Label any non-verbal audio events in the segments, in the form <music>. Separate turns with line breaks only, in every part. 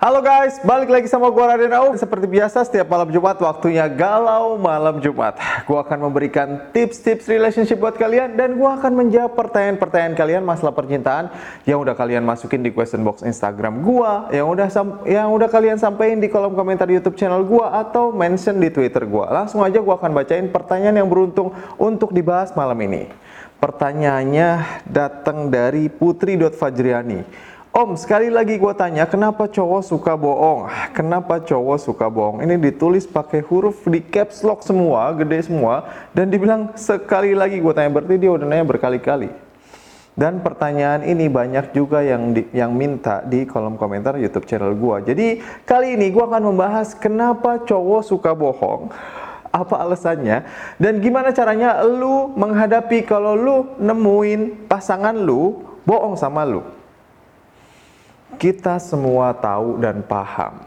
Halo guys, balik lagi sama gua Raden Raul. Seperti biasa setiap malam Jumat waktunya galau malam Jumat. Gua akan memberikan tips-tips relationship buat kalian dan gua akan menjawab pertanyaan-pertanyaan kalian masalah percintaan yang udah kalian masukin di question box Instagram gua, yang udah yang udah kalian sampaikan di kolom komentar YouTube channel gua atau mention di Twitter gua. Langsung aja gua akan bacain pertanyaan yang beruntung untuk dibahas malam ini. Pertanyaannya datang dari Putri.Fajriani. Om, sekali lagi gue tanya, kenapa cowok suka bohong? Kenapa cowok suka bohong? Ini ditulis pakai huruf di caps lock semua, gede semua, dan dibilang sekali lagi gue tanya, berarti dia udah nanya berkali-kali. Dan pertanyaan ini banyak juga yang di, yang minta di kolom komentar YouTube channel gue. Jadi kali ini gue akan membahas kenapa cowok suka bohong, apa alasannya, dan gimana caranya lu menghadapi kalau lu nemuin pasangan lu bohong sama lu. Kita semua tahu dan paham,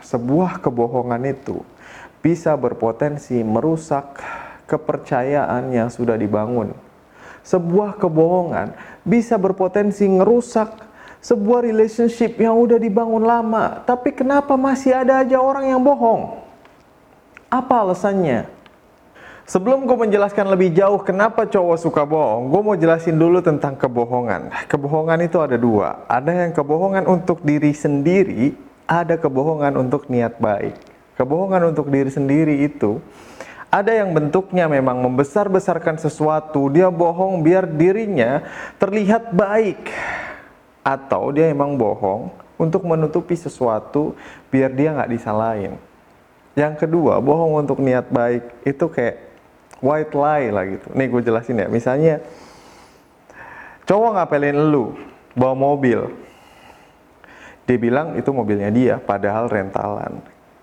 sebuah kebohongan itu bisa berpotensi merusak kepercayaan yang sudah dibangun. Sebuah kebohongan bisa berpotensi ngerusak sebuah relationship yang udah dibangun lama, tapi kenapa masih ada aja orang yang bohong? Apa alasannya? Sebelum gue menjelaskan lebih jauh kenapa cowok suka bohong, gue mau jelasin dulu tentang kebohongan. Kebohongan itu ada dua. Ada yang kebohongan untuk diri sendiri, ada kebohongan untuk niat baik. Kebohongan untuk diri sendiri itu ada yang bentuknya memang membesar-besarkan sesuatu, dia bohong biar dirinya terlihat baik. Atau dia emang bohong untuk menutupi sesuatu biar dia nggak disalahin. Yang kedua, bohong untuk niat baik itu kayak white lie lah gitu. Nih gue jelasin ya. Misalnya cowok ngapelin lu bawa mobil. Dia bilang itu mobilnya dia, padahal rentalan.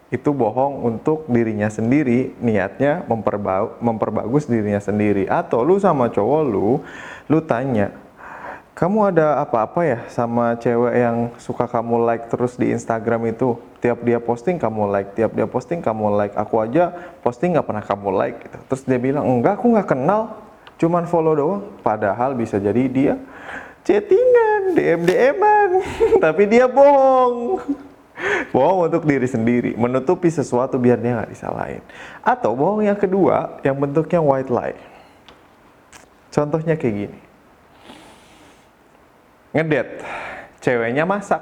Itu bohong untuk dirinya sendiri, niatnya memperba memperbagus dirinya sendiri. Atau lu sama cowok lu, lu tanya, kamu ada apa-apa ya sama cewek yang suka kamu like terus di Instagram itu? Tiap dia posting kamu like, tiap dia posting kamu like. Aku aja posting nggak pernah kamu like. Gitu. Terus dia bilang enggak, aku nggak kenal, cuman follow doang. Padahal bisa jadi dia chattingan, DM DMan, <laughs> tapi dia bohong. <laughs> Bohong untuk diri sendiri, menutupi sesuatu biar dia nggak disalahin. Atau bohong yang kedua, yang bentuknya white lie. Contohnya kayak gini ngedet ceweknya masak.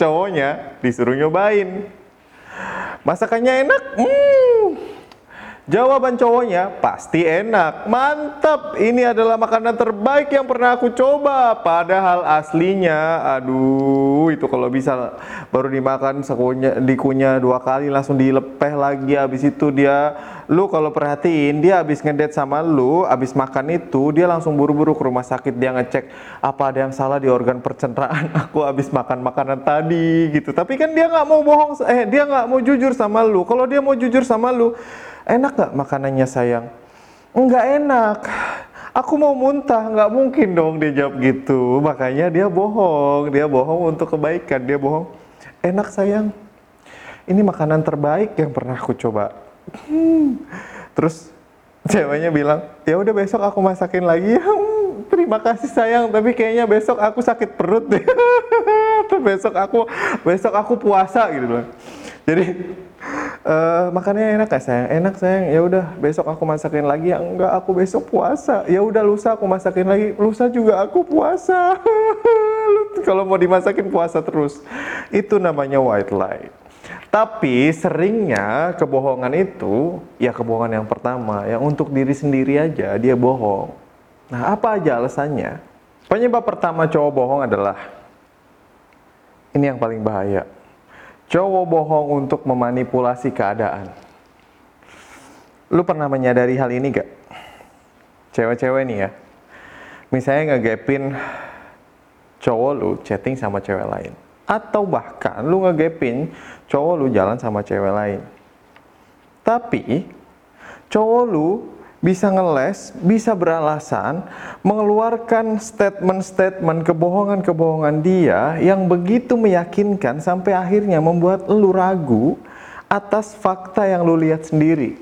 Cowoknya disuruh nyobain. Masakannya enak? Hmm. Jawaban cowoknya pasti enak. Mantap ini adalah makanan terbaik yang pernah aku coba. Padahal aslinya aduh itu kalau bisa baru dimakan sekunya dikunyah dua kali langsung dilepeh lagi. Habis itu dia lu kalau perhatiin dia habis ngedet sama lu, habis makan itu dia langsung buru-buru ke rumah sakit. Dia ngecek apa ada yang salah di organ pencernaan <laughs> aku habis makan makanan tadi gitu. Tapi kan dia nggak mau bohong, eh dia nggak mau jujur sama lu. Kalau dia mau jujur sama lu, enak nggak makanannya sayang? Enggak enak. Aku mau muntah, nggak mungkin dong dia jawab gitu. Makanya dia bohong, dia bohong untuk kebaikan, dia bohong. Enak sayang, ini makanan terbaik yang pernah aku coba Hmm. Terus ceweknya bilang, ya udah besok aku masakin lagi. <laughs> Hmm, terima kasih sayang, tapi kayaknya besok aku sakit perut deh. <laughs> besok aku besok aku puasa gitu loh. Jadi uh, makannya enak gak sayang? Enak sayang. Ya udah besok aku masakin lagi. Ya enggak, aku besok puasa. Ya udah lusa aku masakin lagi. Lusa juga aku puasa. <laughs> Kalau mau dimasakin puasa terus. Itu namanya white lie. Tapi seringnya kebohongan itu ya kebohongan yang pertama yang untuk diri sendiri aja dia bohong. Nah, apa aja alasannya? Penyebab pertama cowok bohong adalah ini yang paling bahaya. Cowok bohong untuk memanipulasi keadaan. Lu pernah menyadari hal ini gak? Cewek-cewek nih ya. Misalnya ngegapin cowok lu chatting sama cewek lain atau bahkan lu ngegepin cowok lu jalan sama cewek lain. Tapi cowok lu bisa ngeles, bisa beralasan mengeluarkan statement-statement kebohongan-kebohongan dia yang begitu meyakinkan sampai akhirnya membuat lu ragu atas fakta yang lu lihat sendiri.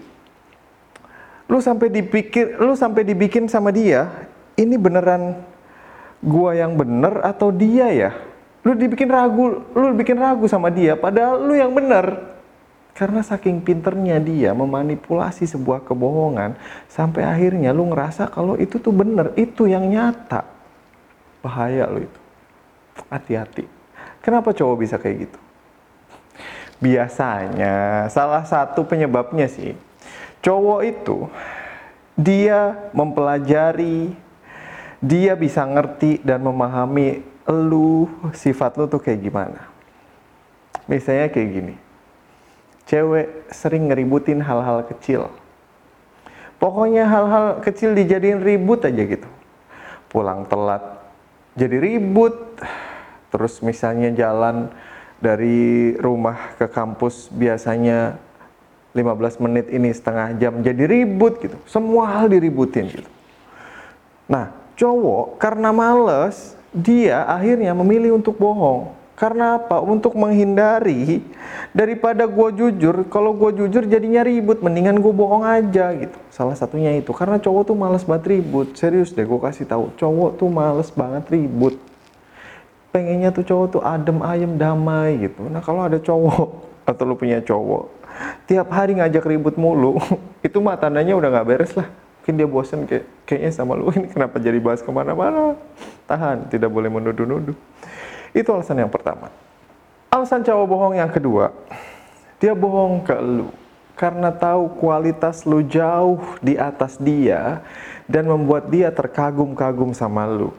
Lu sampai dipikir, lu sampai dibikin sama dia, ini beneran gua yang bener atau dia ya? Lu dibikin ragu, lu bikin ragu sama dia, padahal lu yang benar. Karena saking pinternya dia memanipulasi sebuah kebohongan, sampai akhirnya lu ngerasa kalau itu tuh benar, itu yang nyata. Bahaya lu itu. Hati-hati. Kenapa cowok bisa kayak gitu? Biasanya salah satu penyebabnya sih, cowok itu dia mempelajari, dia bisa ngerti dan memahami lu sifat lu tuh kayak gimana. Misalnya kayak gini. Cewek sering ngeributin hal-hal kecil. Pokoknya hal-hal kecil dijadiin ribut aja gitu. Pulang telat jadi ribut. Terus misalnya jalan dari rumah ke kampus biasanya 15 menit ini setengah jam jadi ribut gitu. Semua hal diributin gitu. Nah, cowok karena males dia akhirnya memilih untuk bohong. Karena apa? Untuk menghindari daripada gue jujur, kalau gue jujur jadinya ribut, mendingan gue bohong aja gitu. Salah satunya itu, karena cowok tuh males banget ribut. Serius deh, gue kasih tahu, cowok tuh males banget ribut. Pengennya tuh cowok tuh adem ayem damai gitu. Nah kalau ada cowok <laughs> atau lu punya cowok, tiap hari ngajak ribut mulu, <laughs> itu mah tandanya udah nggak beres lah mungkin dia bosen kayak kayaknya sama lu ini kenapa jadi bahas ke mana-mana tahan tidak boleh menuduh-nuduh itu alasan yang pertama. Alasan cowok bohong yang kedua dia bohong ke lu karena tahu kualitas lu jauh di atas dia dan membuat dia terkagum-kagum sama lu.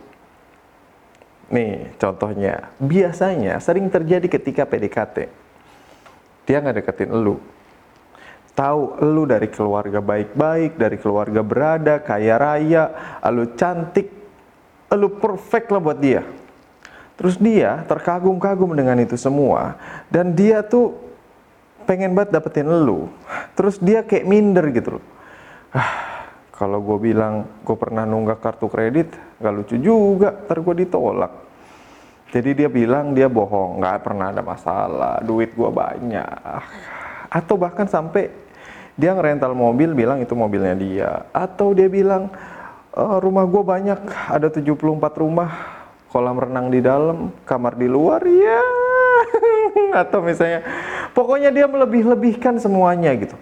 Nih contohnya. Biasanya sering terjadi ketika PDKT dia nggak deketin lu. Tahu lu dari keluarga baik-baik, dari keluarga berada, kaya raya, lu cantik, lu perfect lah buat dia. Terus dia terkagum-kagum dengan itu semua dan dia tuh pengen banget dapetin lu. Terus dia kayak minder gitu loh. Ah, kalau gue bilang gue pernah nunggak kartu kredit, gak lucu juga, ntar gue ditolak. Jadi dia bilang dia bohong, nggak pernah ada masalah, duit gue banyak. Atau bahkan sampai dia ngerental mobil bilang itu mobilnya dia atau dia bilang e, rumah gue banyak ada 74 rumah kolam renang di dalam kamar di luar ya <laughs> atau misalnya pokoknya dia melebih-lebihkan semuanya gitu.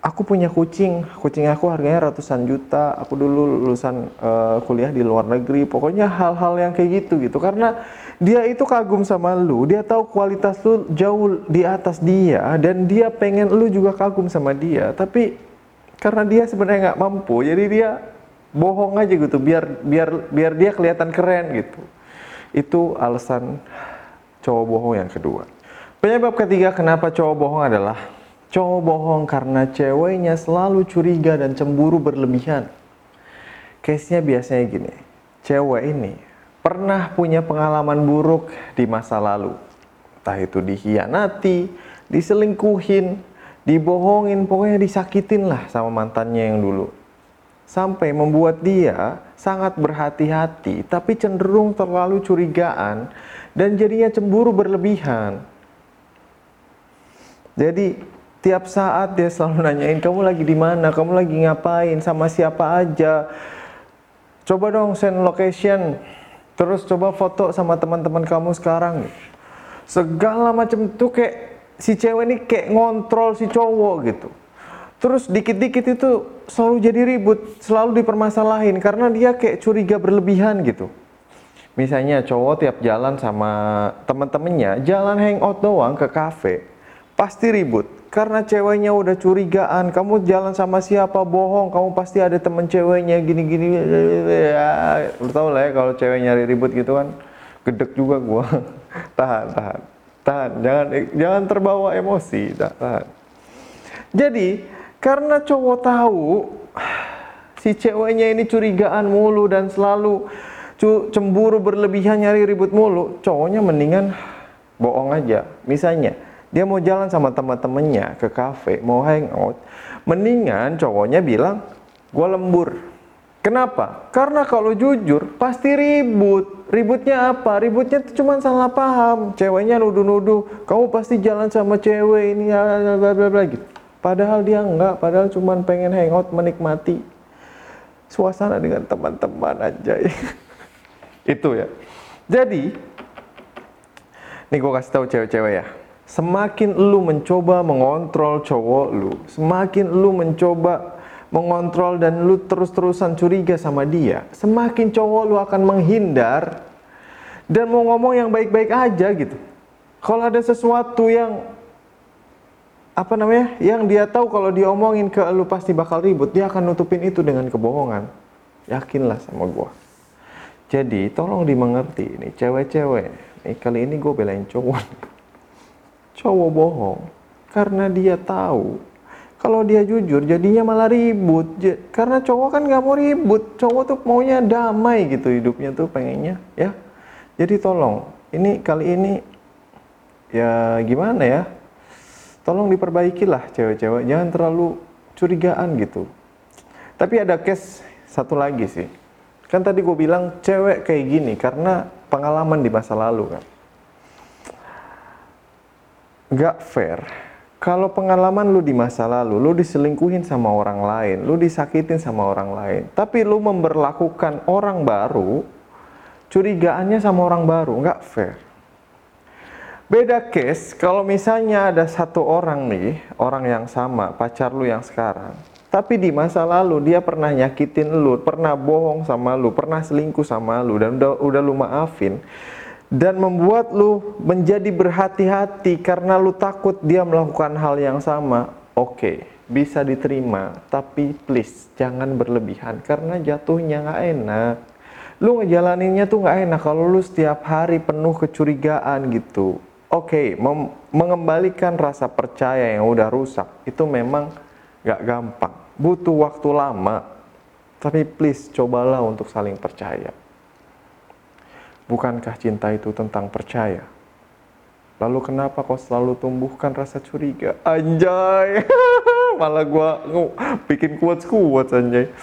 Aku punya kucing kucing aku harganya ratusan juta. Aku dulu lulusan uh, kuliah di luar negeri. Pokoknya hal-hal yang kayak gitu gitu. Karena dia itu kagum sama lu, dia tahu kualitas lu jauh di atas dia dan dia pengen lu juga kagum sama dia. Tapi karena dia sebenarnya nggak mampu, jadi dia bohong aja gitu biar biar biar dia kelihatan keren gitu. Itu alasan cowok bohong yang kedua. Penyebab ketiga kenapa cowok bohong adalah cowok bohong karena ceweknya selalu curiga dan cemburu berlebihan. Case-nya biasanya gini, cewek ini pernah punya pengalaman buruk di masa lalu. Entah itu dikhianati, diselingkuhin, dibohongin, pokoknya disakitin lah sama mantannya yang dulu. Sampai membuat dia sangat berhati-hati, tapi cenderung terlalu curigaan dan jadinya cemburu berlebihan. Jadi tiap saat dia selalu nanyain kamu lagi di mana, kamu lagi ngapain, sama siapa aja. Coba dong send location, Terus coba foto sama teman-teman kamu sekarang. Segala macam tuh kayak si cewek ini kayak ngontrol si cowok gitu. Terus dikit-dikit itu selalu jadi ribut, selalu dipermasalahin karena dia kayak curiga berlebihan gitu. Misalnya cowok tiap jalan sama temen-temennya, jalan hangout doang ke kafe, pasti ribut. Karena ceweknya udah curigaan kamu jalan sama siapa? Bohong kamu pasti ada temen ceweknya gini-gini. Ya tau lah ya kalau cewek nyari ribut gitu kan gedek juga gua. <laughs> Tahan tahan tahan. Jangan jangan terbawa emosi tahan. Jadi karena cowok tahu si ceweknya ini curigaan mulu dan selalu cemburu berlebihan nyari ribut mulu cowoknya mendingan bohong aja misalnya dia mau jalan sama teman-temannya ke kafe, mau hangout, mendingan cowoknya bilang, gue lembur. Kenapa? Karena kalau jujur pasti ribut. Ributnya apa? Ributnya itu cuma salah paham. Ceweknya nuduh-nuduh, kamu pasti jalan sama cewek ini, bla bla bla gitu. Padahal dia enggak, padahal cuma pengen hangout menikmati suasana dengan teman-teman aja. <laughs> Itu ya. Jadi Nih gue kasih tahu cewek-cewek ya. Semakin lu mencoba mengontrol cowok lu, semakin lu mencoba mengontrol dan lu terus-terusan curiga sama dia, semakin cowok lu akan menghindar dan mau ngomong yang baik-baik aja gitu. Kalau ada sesuatu yang apa namanya, yang dia tahu kalau dia omongin ke lu pasti bakal ribut, dia akan nutupin itu dengan kebohongan. Yakinlah sama gua. Jadi tolong dimengerti nih cewek-cewek. Nih kali ini gue belain cowok. Cowok bohong karena dia tahu kalau dia jujur jadinya malah ribut. Karena cowok kan nggak mau ribut. Cowok tuh maunya damai gitu hidupnya tuh pengennya ya. Jadi tolong ini kali ini ya gimana ya? Tolong diperbaikilah cewek-cewek. Jangan terlalu curigaan gitu. Tapi ada case satu lagi sih. Kan tadi gue bilang cewek kayak gini karena pengalaman di masa lalu kan. Gak fair kalau pengalaman lu di masa lalu, lu diselingkuhin sama orang lain, lu disakitin sama orang lain, tapi lu memperlakukan orang baru, curigaannya sama orang baru, nggak fair. Beda case, kalau misalnya ada satu orang nih, orang yang sama, pacar lu yang sekarang, tapi di masa lalu dia pernah nyakitin lu, pernah bohong sama lu, pernah selingkuh sama lu, dan udah, udah lu maafin, dan membuat lu menjadi berhati-hati karena lu takut dia melakukan hal yang sama, oke, okay, bisa diterima, tapi please jangan berlebihan karena jatuhnya nggak enak. Lu ngejalaninnya tuh nggak enak kalau lu setiap hari penuh kecurigaan gitu. Oke, okay, mengembalikan rasa percaya yang udah rusak itu memang nggak gampang, butuh waktu lama. Tapi please cobalah untuk saling percaya. Bukankah cinta itu tentang percaya? Lalu kenapa kau selalu tumbuhkan rasa curiga? Anjay, <laughs> malah gua bikin kuat-kuat anjay.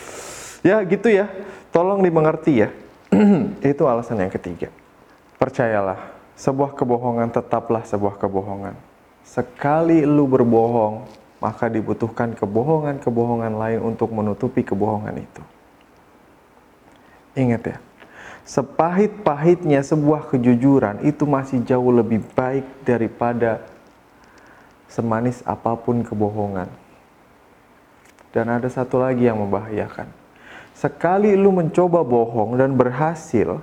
Ya gitu ya, tolong dimengerti ya. <clears throat> itu alasan yang ketiga. Percayalah, sebuah kebohongan tetaplah sebuah kebohongan. Sekali lu berbohong, maka dibutuhkan kebohongan-kebohongan lain untuk menutupi kebohongan itu. Ingat ya, sepahit-pahitnya sebuah kejujuran itu masih jauh lebih baik daripada semanis apa pun kebohongan. Dan ada satu lagi yang membahayakan. Sekali lu mencoba bohong dan berhasil,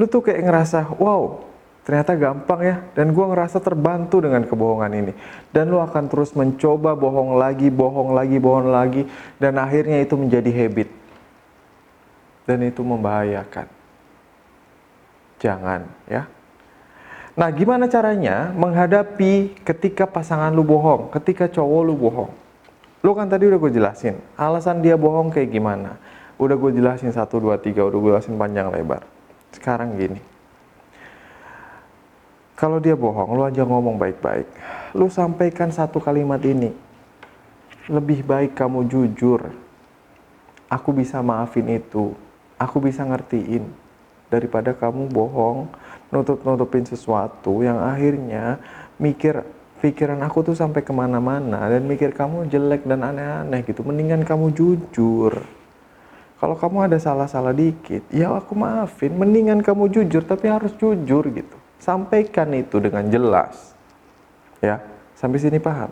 lu tuh kayak ngerasa, wow, ternyata gampang ya. Dan gua ngerasa terbantu dengan kebohongan ini. Dan lu akan terus mencoba bohong lagi, bohong lagi, bohong lagi. Dan akhirnya itu menjadi habit. Dan itu membahayakan. Jangan ya. Nah, gimana caranya menghadapi ketika pasangan lu bohong, ketika cowok lu bohong? Lu kan tadi udah gue jelasin, alasan dia bohong kayak gimana. Udah gue jelasin satu, dua, tiga, udah gue jelasin panjang lebar. Sekarang gini, kalau dia bohong, lu aja ngomong baik-baik. Lu sampaikan satu kalimat ini, lebih baik kamu jujur. Aku bisa maafin itu, aku bisa ngertiin. Daripada kamu bohong nutup-nutupin sesuatu yang akhirnya mikir pikiran aku tuh sampai ke mana-mana dan mikir kamu jelek dan aneh-aneh gitu. Mendingan kamu jujur. Kalau kamu ada salah-salah dikit ya aku maafin. Mendingan kamu jujur tapi harus jujur gitu sampaikan itu dengan jelas ya sampai sini paham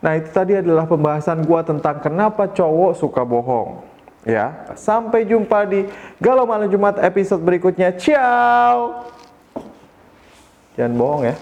nah itu tadi adalah pembahasan gua tentang kenapa cowok suka bohong Ya, sampai jumpa di Galau Malam Jumat episode berikutnya. Ciao. Jangan bohong ya.